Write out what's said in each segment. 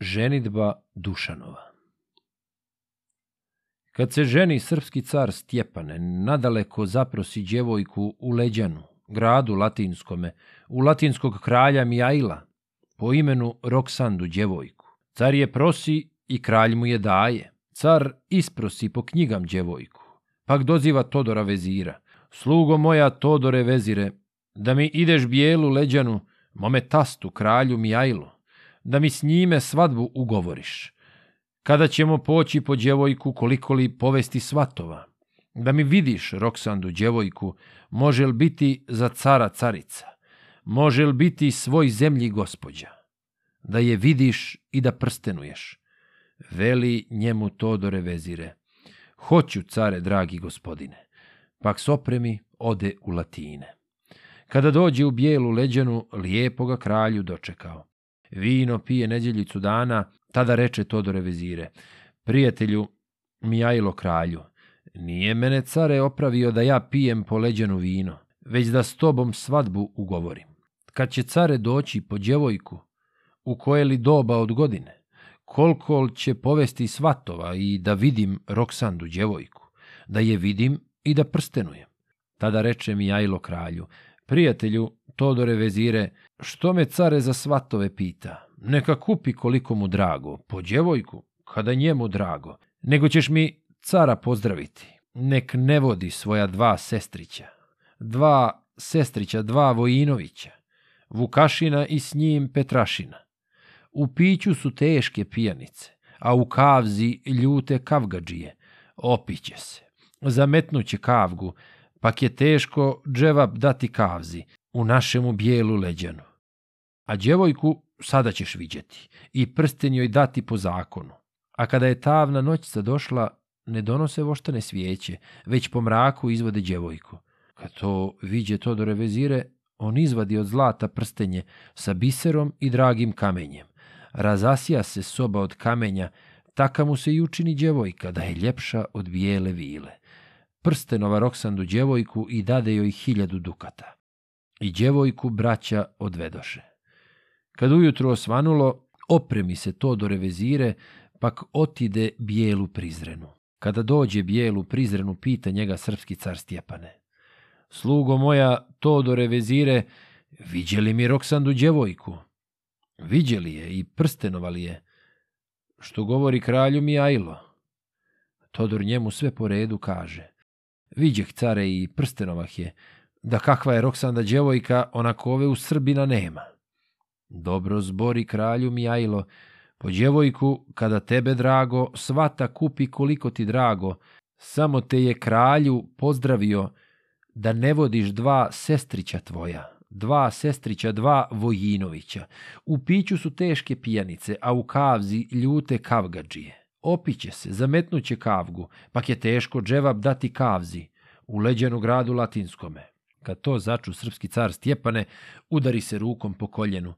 Ženitba Dušanova Kad se ženi srpski car Stjepane, nadaleko zaprosi djevojku u Leđanu, gradu latinskome, u latinskog kralja Mijaila, po imenu Roksandu djevojku. Car je prosi i kralj mu je daje. Car isprosi po knjigam djevojku, pak doziva Todora vezira. Slugo moja Todore vezire, da mi ideš bijelu Leđanu, mome tastu kralju Mijailu da mi s njime svadbu ugovoriš? Kada ćemo poći po djevojku koliko li povesti svatova? Da mi vidiš, Roksandu, djevojku, može li biti za cara carica? Može li biti svoj zemlji gospodja? Da je vidiš i da prstenuješ. Veli njemu Todore vezire. Hoću, care, dragi gospodine. Pak s opremi ode u latine. Kada dođe u bijelu leđenu, lijepo ga kralju dočekao. Vino pije neđeljicu dana, tada reče Todore vezire. Prijatelju, Mijajlo kralju, nije mene care opravio da ja pijem poleđeno vino, već da s tobom svadbu ugovorim. Kad će care doći po djevojku, u koje li doba od godine, koliko će povesti svatova i da vidim Roksandu djevojku, da je vidim i da prstenujem. Tada reče mi kralju, prijatelju, Todore vezire, Što me care za svatove pita? Neka kupi koliko mu drago, po djevojku, kada njemu drago. Nego ćeš mi cara pozdraviti. Nek ne vodi svoja dva sestrića. Dva sestrića, dva Vojinovića. Vukašina i s njim Petrašina. U piću su teške pijanice, a u kavzi ljute kavgađije. Opiće se. Zametnuće kavgu, pak je teško dževap dati kavzi u našemu bijelu leđanu. A djevojku sada ćeš viđeti i prsten joj dati po zakonu. A kada je tavna noćica došla, ne donose voštane svijeće, već po mraku izvode djevojku. Kad to viđe to do on izvadi od zlata prstenje sa biserom i dragim kamenjem. Razasija se soba od kamenja, taka mu se i učini djevojka da je ljepša od bijele vile. Prstenova Roksandu djevojku i dade joj hiljadu dukata. I djevojku braća odvedoše. Kad ujutro osvanulo, opremi se to do revezire, pak otide bijelu prizrenu. Kada dođe bijelu prizrenu, pita njega srpski car Stjepane. Slugo moja, to do revezire, viđeli mi Roksandu djevojku? Viđeli je i prstenovali je, što govori kralju Mijajlo. Todor njemu sve po redu kaže. Viđeh care i prstenovah je, da kakva je Roksanda djevojka, onako ove u Srbina nema. Dobro zbori kralju Mijajlo, po djevojku, kada tebe drago, svata kupi koliko ti drago, samo te je kralju pozdravio da ne vodiš dva sestrića tvoja, dva sestrića, dva Vojinovića. U piću su teške pijanice, a u kavzi ljute kavgađije. Opiće se, zametnuće kavgu, pak je teško dževab dati kavzi, u leđenu gradu latinskome. Kad to začu srpski car Stjepane, udari se rukom po koljenu.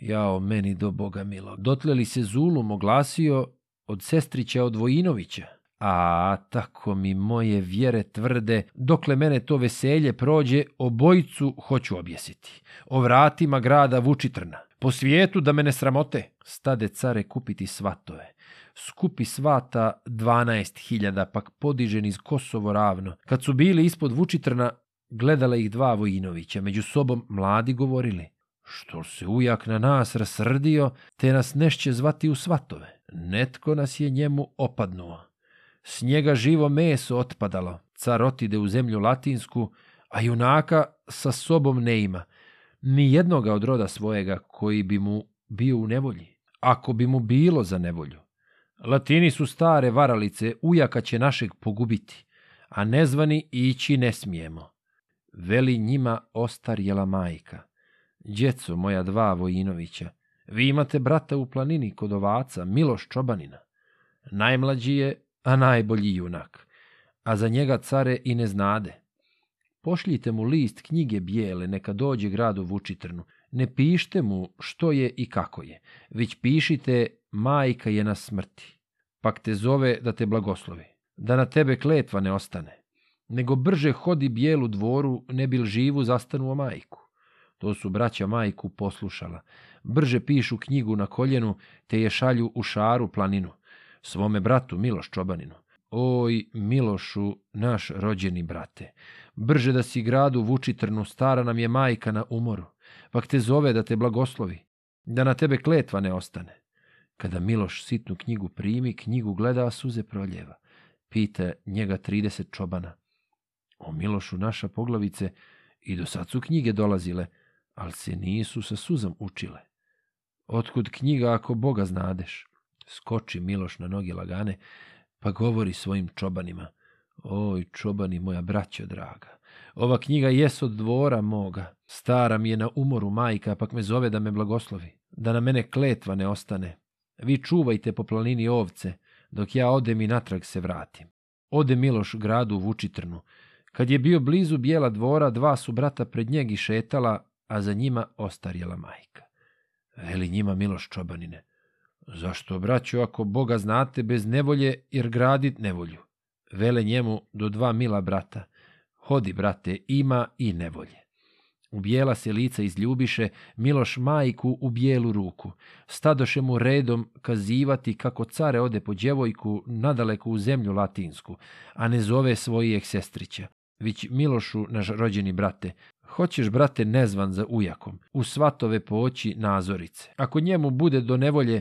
Jao, meni do Boga milo. Dotle li se Zulum oglasio od sestrića od Vojinovića? A, tako mi moje vjere tvrde, dokle mene to veselje prođe, obojicu hoću objesiti. O vratima grada Vučitrna. Po svijetu da mene sramote. Stade care kupiti svatove. Skupi svata 12.000, pak podižen iz Kosovo ravno. Kad su bili ispod Vučitrna, Gledala ih dva Vojinovića, među sobom mladi govorili. Što se ujak na nas rasrdio, te nas nešće zvati u svatove. Netko nas je njemu opadnuo. S njega živo meso otpadalo. Car otide u zemlju latinsku, a junaka sa sobom ne ima. Ni jednoga od roda svojega koji bi mu bio u nevolji. Ako bi mu bilo za nevolju. Latini su stare varalice, ujaka će našeg pogubiti, a nezvani ići ne smijemo. Veli njima ostarjela majka. Djeco moja dva Vojinovića, vi imate brata u planini kod ovaca, Miloš Čobanina. Najmlađi je, a najbolji junak. A za njega care i ne znade. Pošljite mu list knjige bijele, neka dođe u Vučitrnu. Ne pište mu što je i kako je, već pišite majka je na smrti. Pak te zove da te blagoslovi, da na tebe kletva ne ostane nego brže hodi bijelu dvoru, ne bil živu zastanuo majku. To su braća majku poslušala. Brže pišu knjigu na koljenu, te je šalju u šaru planinu. Svome bratu Miloš Čobaninu. Oj, Milošu, naš rođeni brate, brže da si gradu Vučitrnu, stara nam je majka na umoru, pa te zove da te blagoslovi, da na tebe kletva ne ostane. Kada Miloš sitnu knjigu primi, knjigu gleda, a suze proljeva. Pita njega 30 čobana. O Milošu naša poglavice i do sad su knjige dolazile, ali se nisu sa suzom učile. Otkud knjiga ako Boga znadeš? Skoči Miloš na noge lagane, pa govori svojim čobanima. Oj, čobani moja braćo draga, ova knjiga jes od dvora moga. Stara mi je na umoru majka, pak me zove da me blagoslovi, da na mene kletva ne ostane. Vi čuvajte po planini ovce, dok ja odem i natrag se vratim. Ode Miloš gradu u Vučitrnu, Kad je bio blizu bijela dvora, dva su brata pred njeg i šetala, a za njima ostarjela majka. Veli njima Miloš Čobanine, zašto braću ako Boga znate bez nevolje jer gradit nevolju? Vele njemu do dva mila brata, hodi brate, ima i nevolje. Ubijela se lica iz ljubiše, Miloš majku u bijelu ruku. Stadoše mu redom kazivati kako care ode po djevojku nadaleko u zemlju latinsku, a ne zove svojih sestrića već Milošu naš rođeni brate. Hoćeš, brate, nezvan za ujakom, u svatove po poći nazorice. Ako njemu bude do nevolje,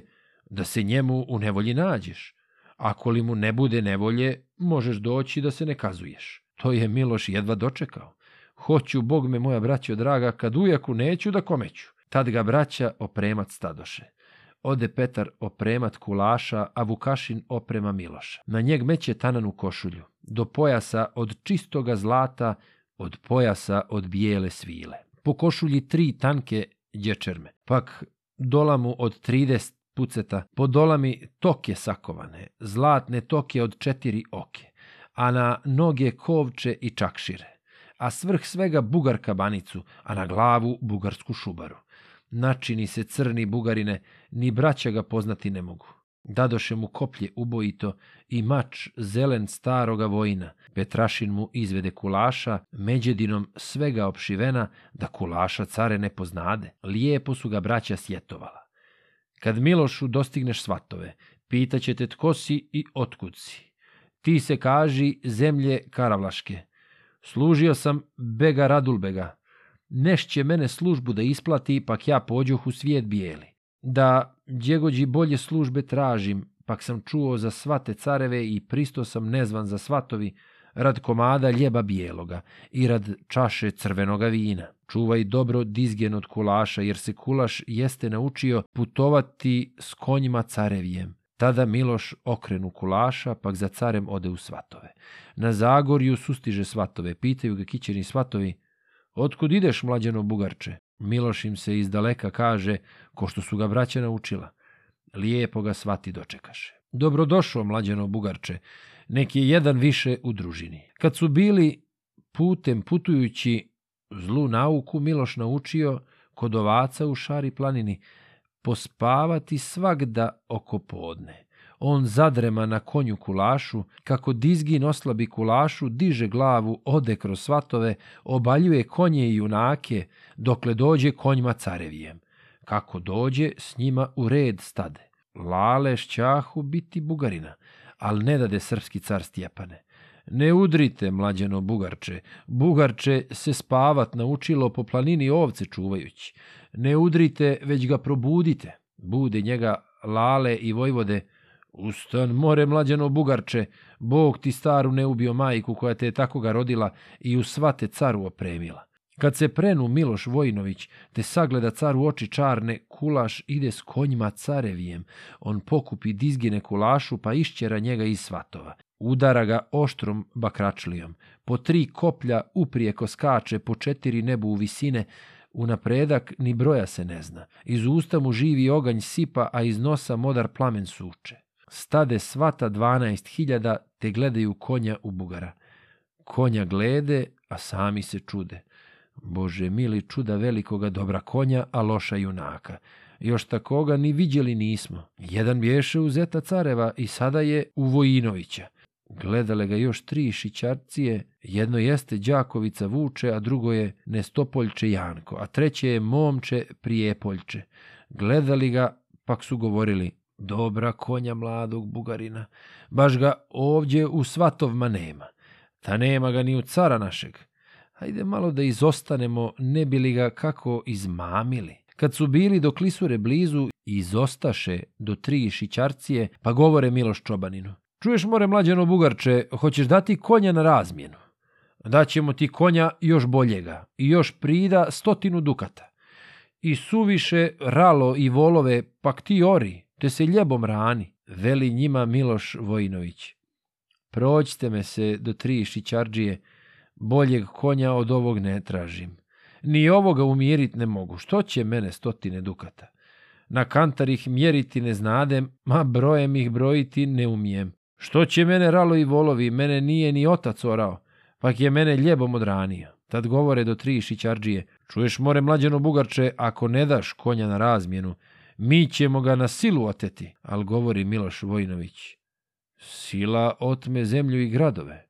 da se njemu u nevolji nađeš. Ako li mu ne bude nevolje, možeš doći da se ne kazuješ. To je Miloš jedva dočekao. Hoću, Bog me moja braćo draga, kad ujaku neću da komeću. Tad ga braća opremat stadoše. Ode Petar opremat kulaša, a Vukašin oprema Miloša. Na njeg meće tananu košulju, do pojasa od čistoga zlata, od pojasa od bijele svile. Po košulji tri tanke dječerme, pak dolamu od 30 puceta, po dolami toke sakovane, zlatne toke od četiri oke, a na noge kovče i čakšire, a svrh svega bugar kabanicu, a na glavu bugarsku šubaru načini se crni bugarine, ni braća ga poznati ne mogu. Dadoše mu koplje ubojito i mač zelen staroga vojna. Petrašin mu izvede kulaša, međedinom svega opšivena, da kulaša care ne poznade. Lijepo su ga braća sjetovala. Kad Milošu dostigneš svatove, pitaće te tko si i otkud si. Ti se kaži zemlje Karavlaške. Služio sam Bega Radulbega, neš mene službu da isplati, pak ja pođoh u svijet bijeli. Da djegođi bolje službe tražim, pak sam čuo za svate careve i pristo sam nezvan za svatovi, rad komada ljeba bijeloga i rad čaše crvenoga vina. Čuvaj dobro dizgen od kulaša, jer se kulaš jeste naučio putovati s konjima carevijem. Tada Miloš okrenu kulaša, pak za carem ode u svatove. Na Zagorju sustiže svatove, pitaju ga kićeni svatovi, Otkud ideš, mlađeno bugarče? Miloš im se iz daleka kaže, ko što su ga braća naučila. Lijepo ga svati dočekaše. Dobrodošao, mlađeno bugarče. Neki je jedan više u družini. Kad su bili putem putujući zlu nauku, Miloš naučio kod ovaca u šari planini pospavati svagda oko podne. On zadrema na konju kulašu, kako dizgin oslabi kulašu, diže glavu, ode kroz svatove, obaljuje konje i junake, dokle dođe konjma carevijem. Kako dođe, s njima u red stade. Lale šćahu biti bugarina, al ne dade srpski car Stjepane. Ne udrite, mlađeno bugarče, bugarče se spavat naučilo po planini ovce čuvajući. Ne udrite, već ga probudite, bude njega lale i vojvode, Ustan more mlađeno bugarče, Bog ti staru ne ubio majku koja te je tako ga rodila i u svate caru opremila. Kad se prenu Miloš Vojinović, te sagleda car u oči čarne, kulaš ide s konjima carevijem. On pokupi dizgine kulašu, pa išćera njega iz svatova. Udara ga oštrom bakračlijom. Po tri koplja uprijeko skače, po četiri nebu u visine, U napredak ni broja se ne zna. Iz usta mu živi oganj sipa, a iz nosa modar plamen suče stade svata 12.000 te gledaju konja u bugara. Konja glede, a sami se čude. Bože mili čuda velikoga dobra konja, a loša junaka. Još takoga ni viđeli nismo. Jedan bješe u Zeta Careva i sada je u Vojinovića. Gledale ga još tri šićarcije, jedno jeste Đakovica Vuče, a drugo je Nestopoljče Janko, a treće je Momče Prijepoljče. Gledali ga, pak su govorili, Dobra konja mladog bugarina, baš ga ovdje u svatovma nema, ta nema ga ni u cara našeg. Hajde malo da izostanemo, ne bili ga kako izmamili. Kad su bili do klisure blizu, izostaše do tri šićarcije, pa govore Miloš Čobaninu. Čuješ more mlađeno bugarče, hoćeš dati konja na razmjenu. Daćemo ti konja još boljega i još prida stotinu dukata. I suviše ralo i volove, pak ti ori, te se ljebom rani, veli njima Miloš Vojinović. Proćte me se do tri šićarđije, boljeg konja od ovog ne tražim. Ni ovoga umirit ne mogu, što će mene stotine dukata? Na kantar ih mjeriti ne znadem, ma brojem ih brojiti ne umijem. Što će mene ralo i volovi, mene nije ni otac orao, pak je mene ljebom odranio. Tad govore do tri šićarđije, čuješ more mlađeno bugarče, ako ne daš konja na razmjenu, Mi ćemo ga na silu oteti, ali govori Miloš Vojnović. Sila otme zemlju i gradove.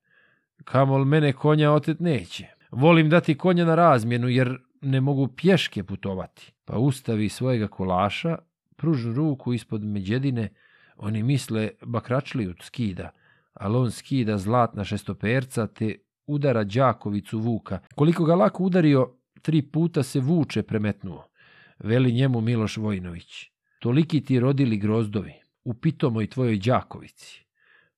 Kamol mene konja otet neće. Volim dati konja na razmjenu, jer ne mogu pješke putovati. Pa ustavi svojega kolaša, pružu ruku ispod međedine, oni misle bakračliju skida, ali on skida zlatna šestoperca te udara Đakovicu Vuka. Koliko ga lako udario, tri puta se Vuče premetnuo veli njemu Miloš Vojnović. Toliki ti rodili grozdovi, u pitomoj tvojoj đakovici.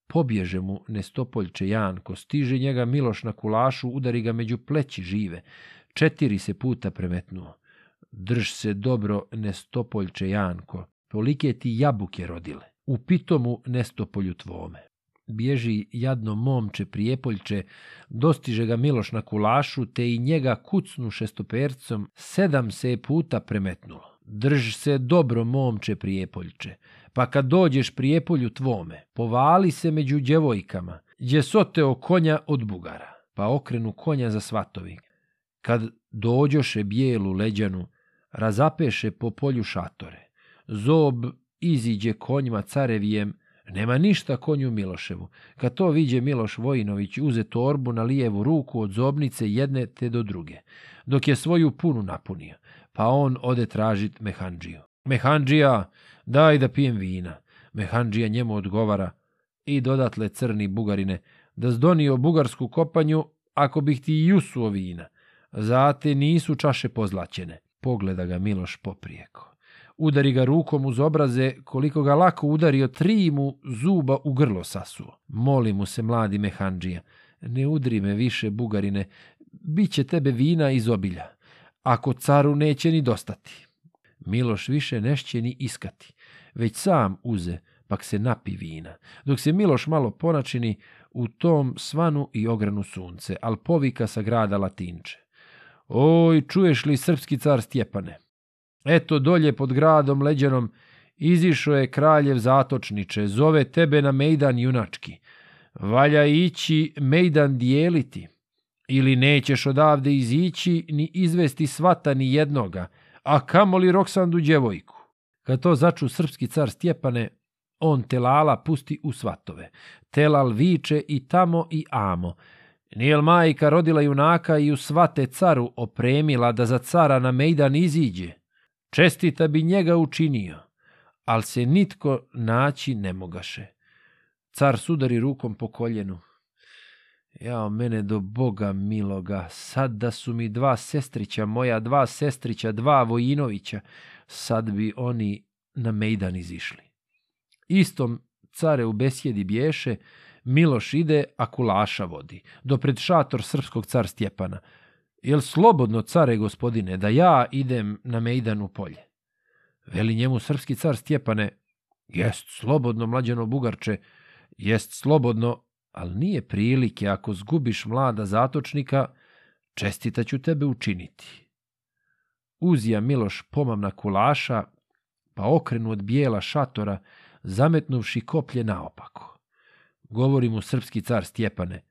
Pobježe mu nestopoljče Janko, stiže njega Miloš na kulašu, udari ga među pleći žive. Četiri se puta premetnuo. Drž se dobro, nestopoljče Janko, tolike ti jabuke rodile. U pitomu nestopolju tvome. Bježi jadno momče prijepoljče, dostiže ga Miloš na kulašu, te i njega kucnu šestopercom, sedam se je puta premetnulo. Drž se dobro, momče prijepoljče, pa kad dođeš prijepolju tvome, povali se među djevojkama, gdje soteo konja od bugara, pa okrenu konja za svatovi. Kad dođoše bijelu leđanu, razapeše po polju šatore. Zob iziđe konjima carevijem, Nema ništa konju Miloševu. Kad to viđe Miloš Vojinović uze torbu na lijevu ruku od zobnice jedne te do druge, dok je svoju punu napunio, pa on ode tražit Mehandžiju. Mehandžija, daj da pijem vina. Mehandžija njemu odgovara i dodatle crni bugarine, da zdonio bugarsku kopanju ako bih ti i jusuo vina. Zate nisu čaše pozlaćene. Pogleda ga Miloš poprijeko. Udari ga rukom uz obraze, koliko ga lako udario, tri mu zuba u grlo sasuo. Moli mu se mladi mehanđija, ne udri me više, bugarine, biće tebe vina iz obilja, ako caru neće ni dostati. Miloš više nešće ni iskati, već sam uze, pak se napi vina. Dok se Miloš malo ponačini, u tom svanu i ogranu sunce, al povika sa grada Latinče. Oj, čuješ li srpski car Stjepane? Eto dolje pod gradom leđenom izišao je kraljev zatočniče, zove tebe na mejdan junački. Valja ići mejdan dijeliti, ili nećeš odavde izići ni izvesti svata ni jednoga, a kamoli Roksandu djevojku. Kad to začu srpski car Stjepane, on Telala pusti u svatove. Telal viče i tamo i amo. Nijel majka rodila junaka i u svate caru opremila da za cara na mejdan iziđe. Čestita bi njega učinio, al se nitko naći ne mogaše. Car sudari rukom po koljenu. Jao, mene do Boga miloga, sad da su mi dva sestrića, moja dva sestrića, dva Vojinovića, sad bi oni na Mejdan izišli. Istom care u besjedi bješe, Miloš ide, a kulaša vodi, do pred šator srpskog car Stjepana – jel slobodno, care gospodine, da ja idem na Mejdan u polje? Veli njemu srpski car Stjepane, jest slobodno, mlađeno Bugarče, jest slobodno, ali nije prilike ako zgubiš mlada zatočnika, čestita ću tebe učiniti. Uzija Miloš pomamna kulaša, pa okrenu od bijela šatora, zametnuvši koplje naopako. Govori mu srpski car Stjepane,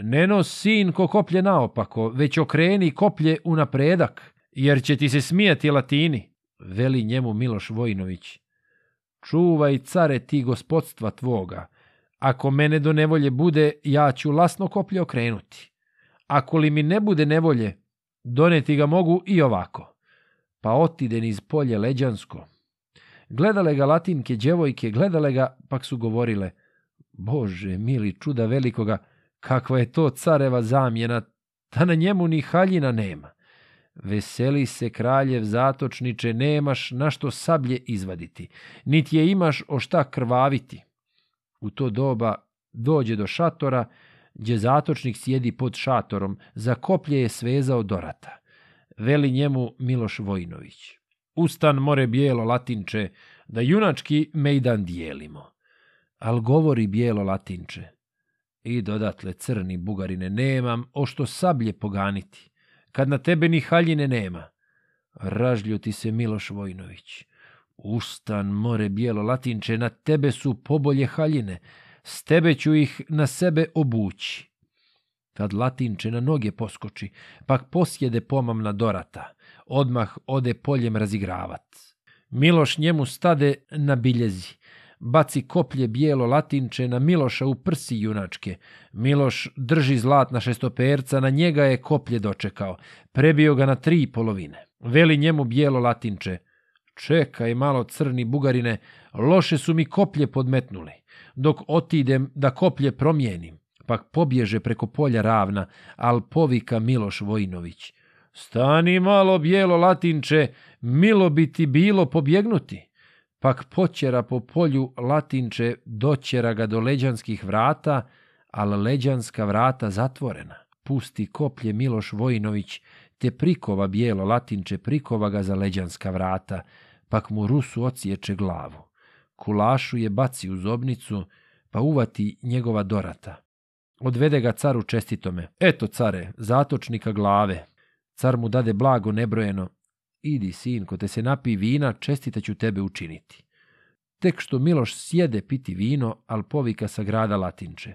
Neno sin ko koplje naopako, već okreni koplje u napredak, jer će ti se smijati latini, veli njemu Miloš Vojinović. Čuvaj, care, ti gospodstva tvoga. Ako mene do nevolje bude, ja ću lasno koplje okrenuti. Ako li mi ne bude nevolje, doneti ga mogu i ovako. Pa otide iz polje leđansko. Gledale ga latinke djevojke, gledale ga, pak su govorile, Bože, mili, čuda velikoga, Kakva je to careva zamjena, da na njemu ni haljina nema. Veseli se kraljev zatočniče, nemaš na što sablje izvaditi, nit je imaš o šta krvaviti. U to doba dođe do šatora, gdje zatočnik sjedi pod šatorom, za koplje je svezao dorata. Veli njemu Miloš Vojinović. Ustan more bijelo latinče, da junački mejdan dijelimo. Al govori bijelo latinče, I dodatle crni bugarine nemam, o što sablje poganiti, kad na tebe ni haljine nema. Ražlju ti se Miloš Vojnović. Ustan more bijelo latinče, na tebe su pobolje haljine, s tebe ću ih na sebe obući. Kad latinče na noge poskoči, pak posjede pomamna dorata, odmah ode poljem razigravat. Miloš njemu stade na biljezi, baci koplje bijelo latinče na Miloša u prsi junačke. Miloš drži zlatna šestoperca, na njega je koplje dočekao. Prebio ga na tri polovine. Veli njemu bijelo latinče. Čekaj malo crni bugarine, loše su mi koplje podmetnuli. Dok otidem da koplje promijenim. Pak pobježe preko polja ravna, al povika Miloš Vojinović. Stani malo, bijelo latinče, milo bi ti bilo pobjegnuti pak počera po polju latinče doćera ga do leđanskih vrata, al leđanska vrata zatvorena. Pusti koplje Miloš Vojinović, te prikova bijelo latinče prikova ga za leđanska vrata, pak mu Rusu ociječe glavu. Kulašu je baci u zobnicu, pa uvati njegova dorata. Odvede ga caru čestitome. Eto, care, zatočnika glave. Car mu dade blago nebrojeno, idi sinko, te se napi vina, čestita ću tebe učiniti. Tek što Miloš sjede piti vino, al povika sa grada Latinče.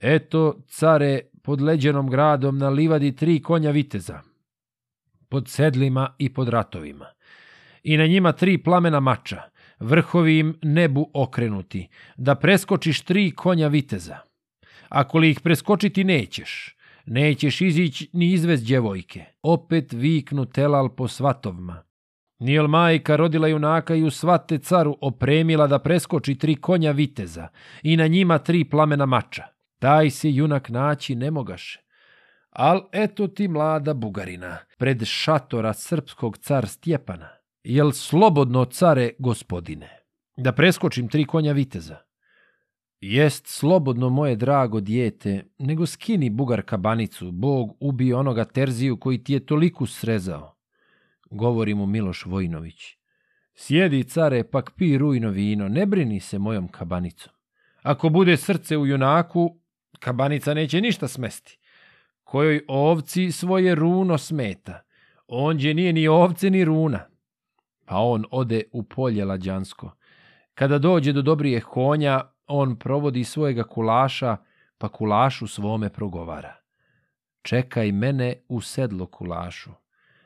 Eto, care, pod leđenom gradom na livadi tri konja viteza, pod sedlima i pod ratovima. I na njima tri plamena mača, vrhovi im nebu okrenuti, da preskočiš tri konja viteza. Ako li ih preskočiti nećeš, Nećeš izići ni izvez djevojke. Opet viknu telal po svatovima. Nijel majka rodila junaka i u svate caru opremila da preskoči tri konja viteza i na njima tri plamena mača. Taj se junak naći ne mogaše. Al eto ti mlada bugarina, pred šatora srpskog car Stjepana. Jel slobodno care gospodine? Da preskočim tri konja viteza. Jest slobodno moje drago dijete, nego skini bugar kabanicu, Bog ubi onoga terziju koji ti je toliku srezao, govori mu Miloš Vojnović. Sjedi, care, pak pi rujno vino, ne brini se mojom kabanicom. Ako bude srce u junaku, kabanica neće ništa smesti. Kojoj ovci svoje runo smeta, onđe nije ni ovce ni runa. Pa on ode u polje lađansko. Kada dođe do dobrije konja, On provodi svojega kulaša, pa kulašu svome progovara. Čekaj mene u sedlo kulašu.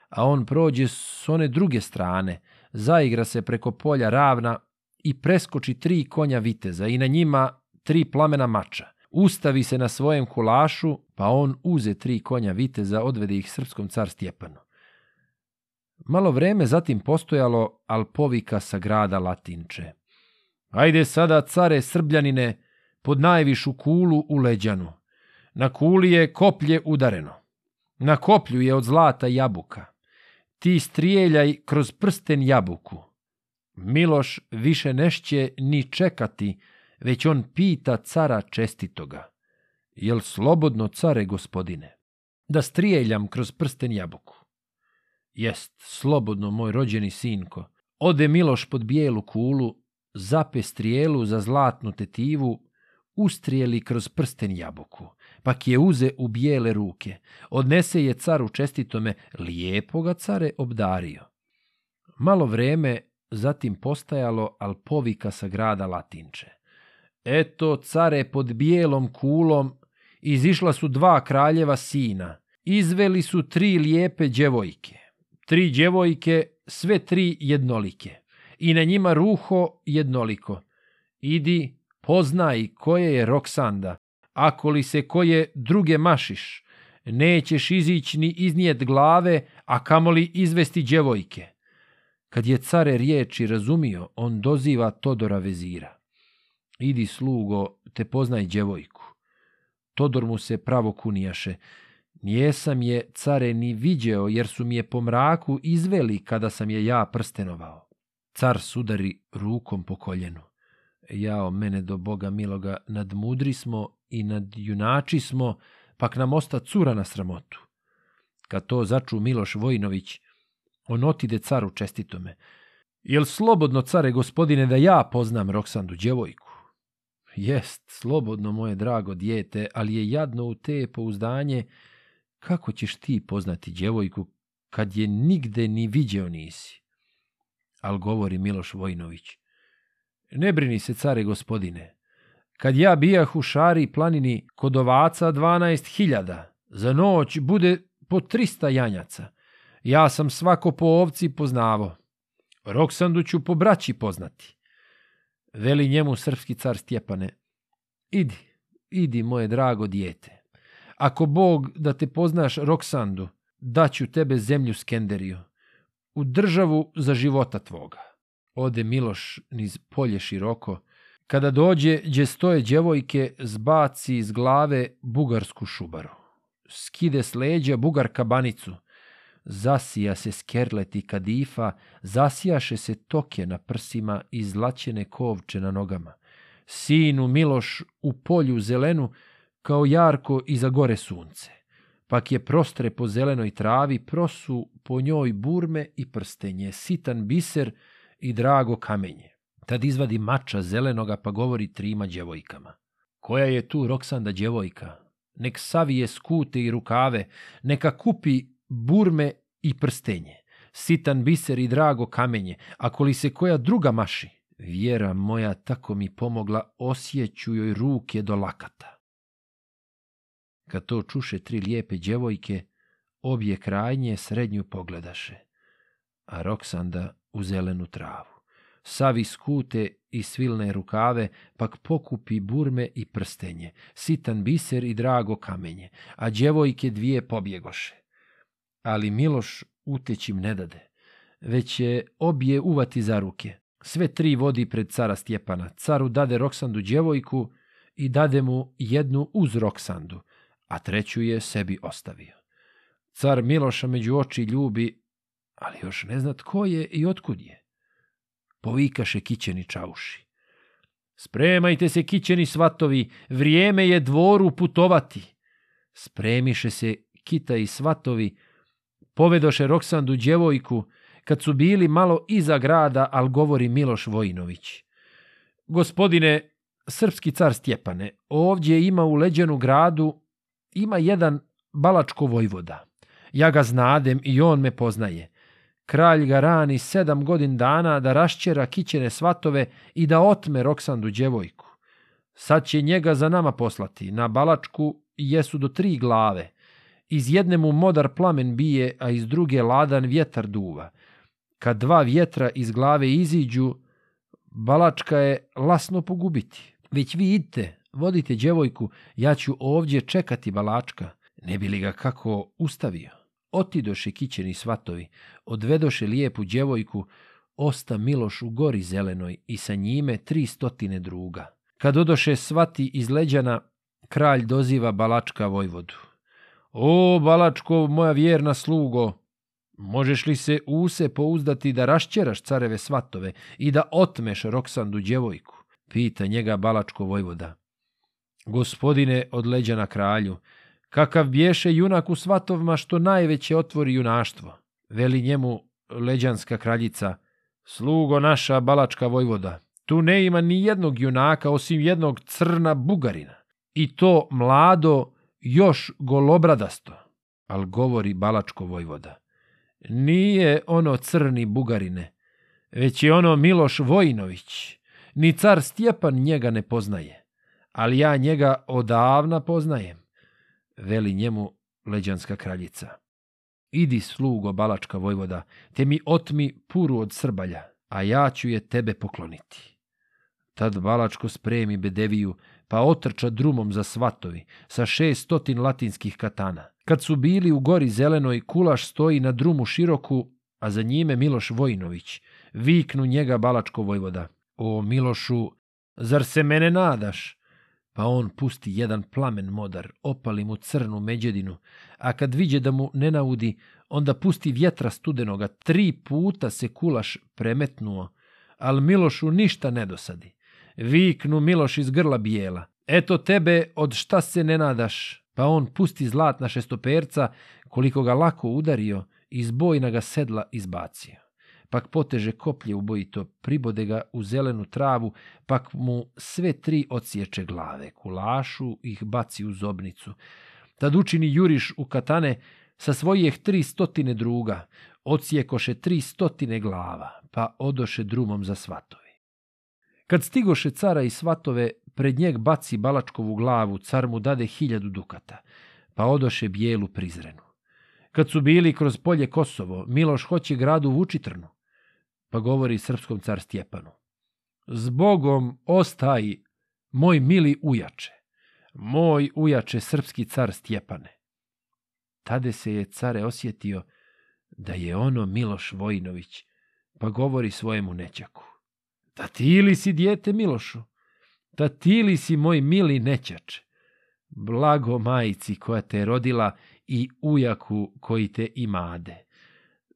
A on prođe s one druge strane, zaigra se preko polja ravna i preskoči tri konja viteza i na njima tri plamena mača. Ustavi se na svojem kulašu, pa on uze tri konja viteza, odvede ih srpskom car Stjepanu. Malo vreme zatim postojalo Alpovika sa grada Latinče. Ajde sada, care Srbljanine, pod najvišu kulu u leđanu. Na kuli je koplje udareno. Na koplju je od zlata jabuka. Ti strijeljaj kroz prsten jabuku. Miloš više nešće ni čekati, već on pita cara čestitoga. Jel slobodno, care gospodine, da strijeljam kroz prsten jabuku? Jest, slobodno, moj rođeni sinko. Ode Miloš pod bijelu kulu zape strijelu za zlatnu tetivu, ustrijeli kroz prsten jabuku, pak je uze u bijele ruke. Odnese je caru čestitome, lijepo ga care obdario. Malo vreme zatim postajalo, al povika sa grada Latinče. Eto, care pod bijelom kulom izišla su dva kraljeva sina. Izveli su tri lijepe djevojke. Tri djevojke, sve tri jednolike i na njima ruho jednoliko. Idi, poznaj koje je Roksanda, ako li se koje druge mašiš, nećeš izići ni iznijet glave, a kamoli izvesti djevojke. Kad je care riječi razumio, on doziva Todora vezira. Idi slugo, te poznaj djevojku. Todor mu se pravo kunijaše. Nijesam je care ni viđeo, jer su mi je po mraku izveli kada sam je ja prstenovao. Car sudari rukom po koljenu. Jao, mene do Boga miloga, nadmudri smo i nadjunači smo, pak nam osta cura na sramotu. Kad to začu Miloš Vojinović, on otide caru čestitome. Jel slobodno, care gospodine, da ja poznam Roksandu djevojku? Jest, slobodno, moje drago dijete, ali je jadno u te pouzdanje. Kako ćeš ti poznati djevojku, kad je nigde ni viđeo nisi? al govori Miloš Vojnović. Ne brini se, care gospodine. Kad ja bijah u šari planini kod ovaca 12.000, za noć bude po 300 janjaca. Ja sam svako po ovci poznavo. Roksandu ću po braći poznati. Veli njemu srpski car Stjepane, idi, idi moje drago dijete. Ako Bog da te poznaš Roksandu, daću tebe zemlju Skenderiju u državu za života tvoga. Ode Miloš niz polje široko, kada dođe gdje stoje djevojke, zbaci iz glave bugarsku šubaru. Skide s leđa bugar kabanicu, zasija se skerlet i kadifa, zasijaše se toke na prsima i zlaćene kovče na nogama. Sinu Miloš u polju zelenu, kao jarko iza gore sunce pak je prostre po zelenoj travi, prosu po njoj burme i prstenje, sitan biser i drago kamenje. Tad izvadi mača zelenoga pa govori trima djevojkama. Koja je tu Roksanda djevojka? Nek savije skute i rukave, neka kupi burme i prstenje, sitan biser i drago kamenje, a koli se koja druga maši, vjera moja tako mi pomogla, osjeću joj ruke do lakata. Kad to čuše tri lijepe djevojke, obje krajnje srednju pogledaše, a Roksanda u zelenu travu. Savi skute i svilne rukave, pak pokupi burme i prstenje, sitan biser i drago kamenje, a djevojke dvije pobjegoše. Ali Miloš utećim ne dade, već je obje uvati za ruke. Sve tri vodi pred cara Stjepana. Caru dade Roksandu djevojku i dade mu jednu uz Roksandu, a treću je sebi ostavio. Car Miloša među oči ljubi, ali još ne zna tko je i otkud je. Povikaše kićeni čauši. Spremajte se, kićeni svatovi, vrijeme je dvoru putovati. Spremiše se kita i svatovi, povedoše Roksandu djevojku, kad su bili malo iza grada, al govori Miloš Vojinović. Gospodine, srpski car Stjepane, ovdje ima u leđenu gradu Ima jedan Balačko vojvoda. Ja ga znadem i on me poznaje. Kralj ga rani sedam godin dana da raščera kićene svatove i da otme Roksandu djevojku. Sad će njega za nama poslati. Na Balačku jesu do tri glave. Iz jedne mu modar plamen bije, a iz druge ladan vjetar duva. Kad dva vjetra iz glave iziđu, Balačka je lasno pogubiti. Već vi idite, Vodite djevojku, ja ću ovdje čekati balačka. Ne bi li ga kako ustavio? Otidoše kićeni svatovi, odvedoše lijepu djevojku, osta Miloš u gori zelenoj i sa njime tri stotine druga. Kad odoše svati iz leđana, kralj doziva Balačka Vojvodu. O, Balačko, moja vjerna slugo, možeš li se use pouzdati da rašćeraš careve svatove i da otmeš Roksandu djevojku? Pita njega Balačko Vojvoda. Gospodine od leđa na kralju, kakav bješe junak u svatovima što najveće otvori junaštvo, veli njemu leđanska kraljica, slugo naša balačka vojvoda, tu ne ima ni jednog junaka osim jednog crna bugarina, i to mlado još golobradasto, al govori balačko vojvoda. Nije ono crni bugarine, već je ono Miloš Vojinović, ni car Stjepan njega ne poznaje ali ja njega odavna poznajem, veli njemu leđanska kraljica. Idi, slugo Balačka Vojvoda, te mi otmi puru od Srbalja, a ja ću je tebe pokloniti. Tad Balačko spremi Bedeviju, pa otrča drumom za svatovi, sa šestotin latinskih katana. Kad su bili u gori zelenoj, kulaš stoji na drumu široku, a za njime Miloš Vojinović. Viknu njega Balačko Vojvoda. O Milošu, zar se mene nadaš? Pa on pusti jedan plamen modar, opali mu crnu međedinu, a kad viđe da mu ne naudi, onda pusti vjetra studenoga. Tri puta se kulaš premetnuo, al Milošu ništa ne dosadi. Viknu Miloš iz grla bijela. Eto tebe, od šta se ne nadaš? Pa on pusti zlatna šestoperca, koliko ga lako udario, iz bojna ga sedla izbacio pak poteže koplje ubojito, pribode ga u zelenu travu, pak mu sve tri odsječe glave, kulašu ih baci u zobnicu. Tad učini juriš u katane sa svojih tri stotine druga, odsjekoše tri stotine glava, pa odoše drumom za svatovi. Kad stigoše cara i svatove, pred njeg baci Balačkovu glavu, car mu dade hiljadu dukata, pa odoše bijelu prizrenu. Kad su bili kroz polje Kosovo, Miloš hoće gradu Vučitrnu pa govori srpskom car Stjepanu. Zbogom ostaj, moj mili ujače, moj ujače srpski car Stjepane. Tade se je care osjetio da je ono Miloš Vojinović, pa govori svojemu nećaku. Da ti li si dijete Milošu? Da ti li si moj mili nećač? Blago majici koja te je rodila i ujaku koji te imade.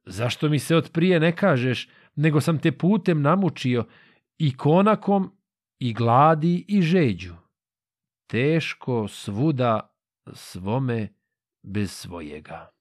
Zašto mi se od prije ne kažeš nego sam te putem namučio i konakom i gladi i žeđu. Teško svuda svome bez svojega.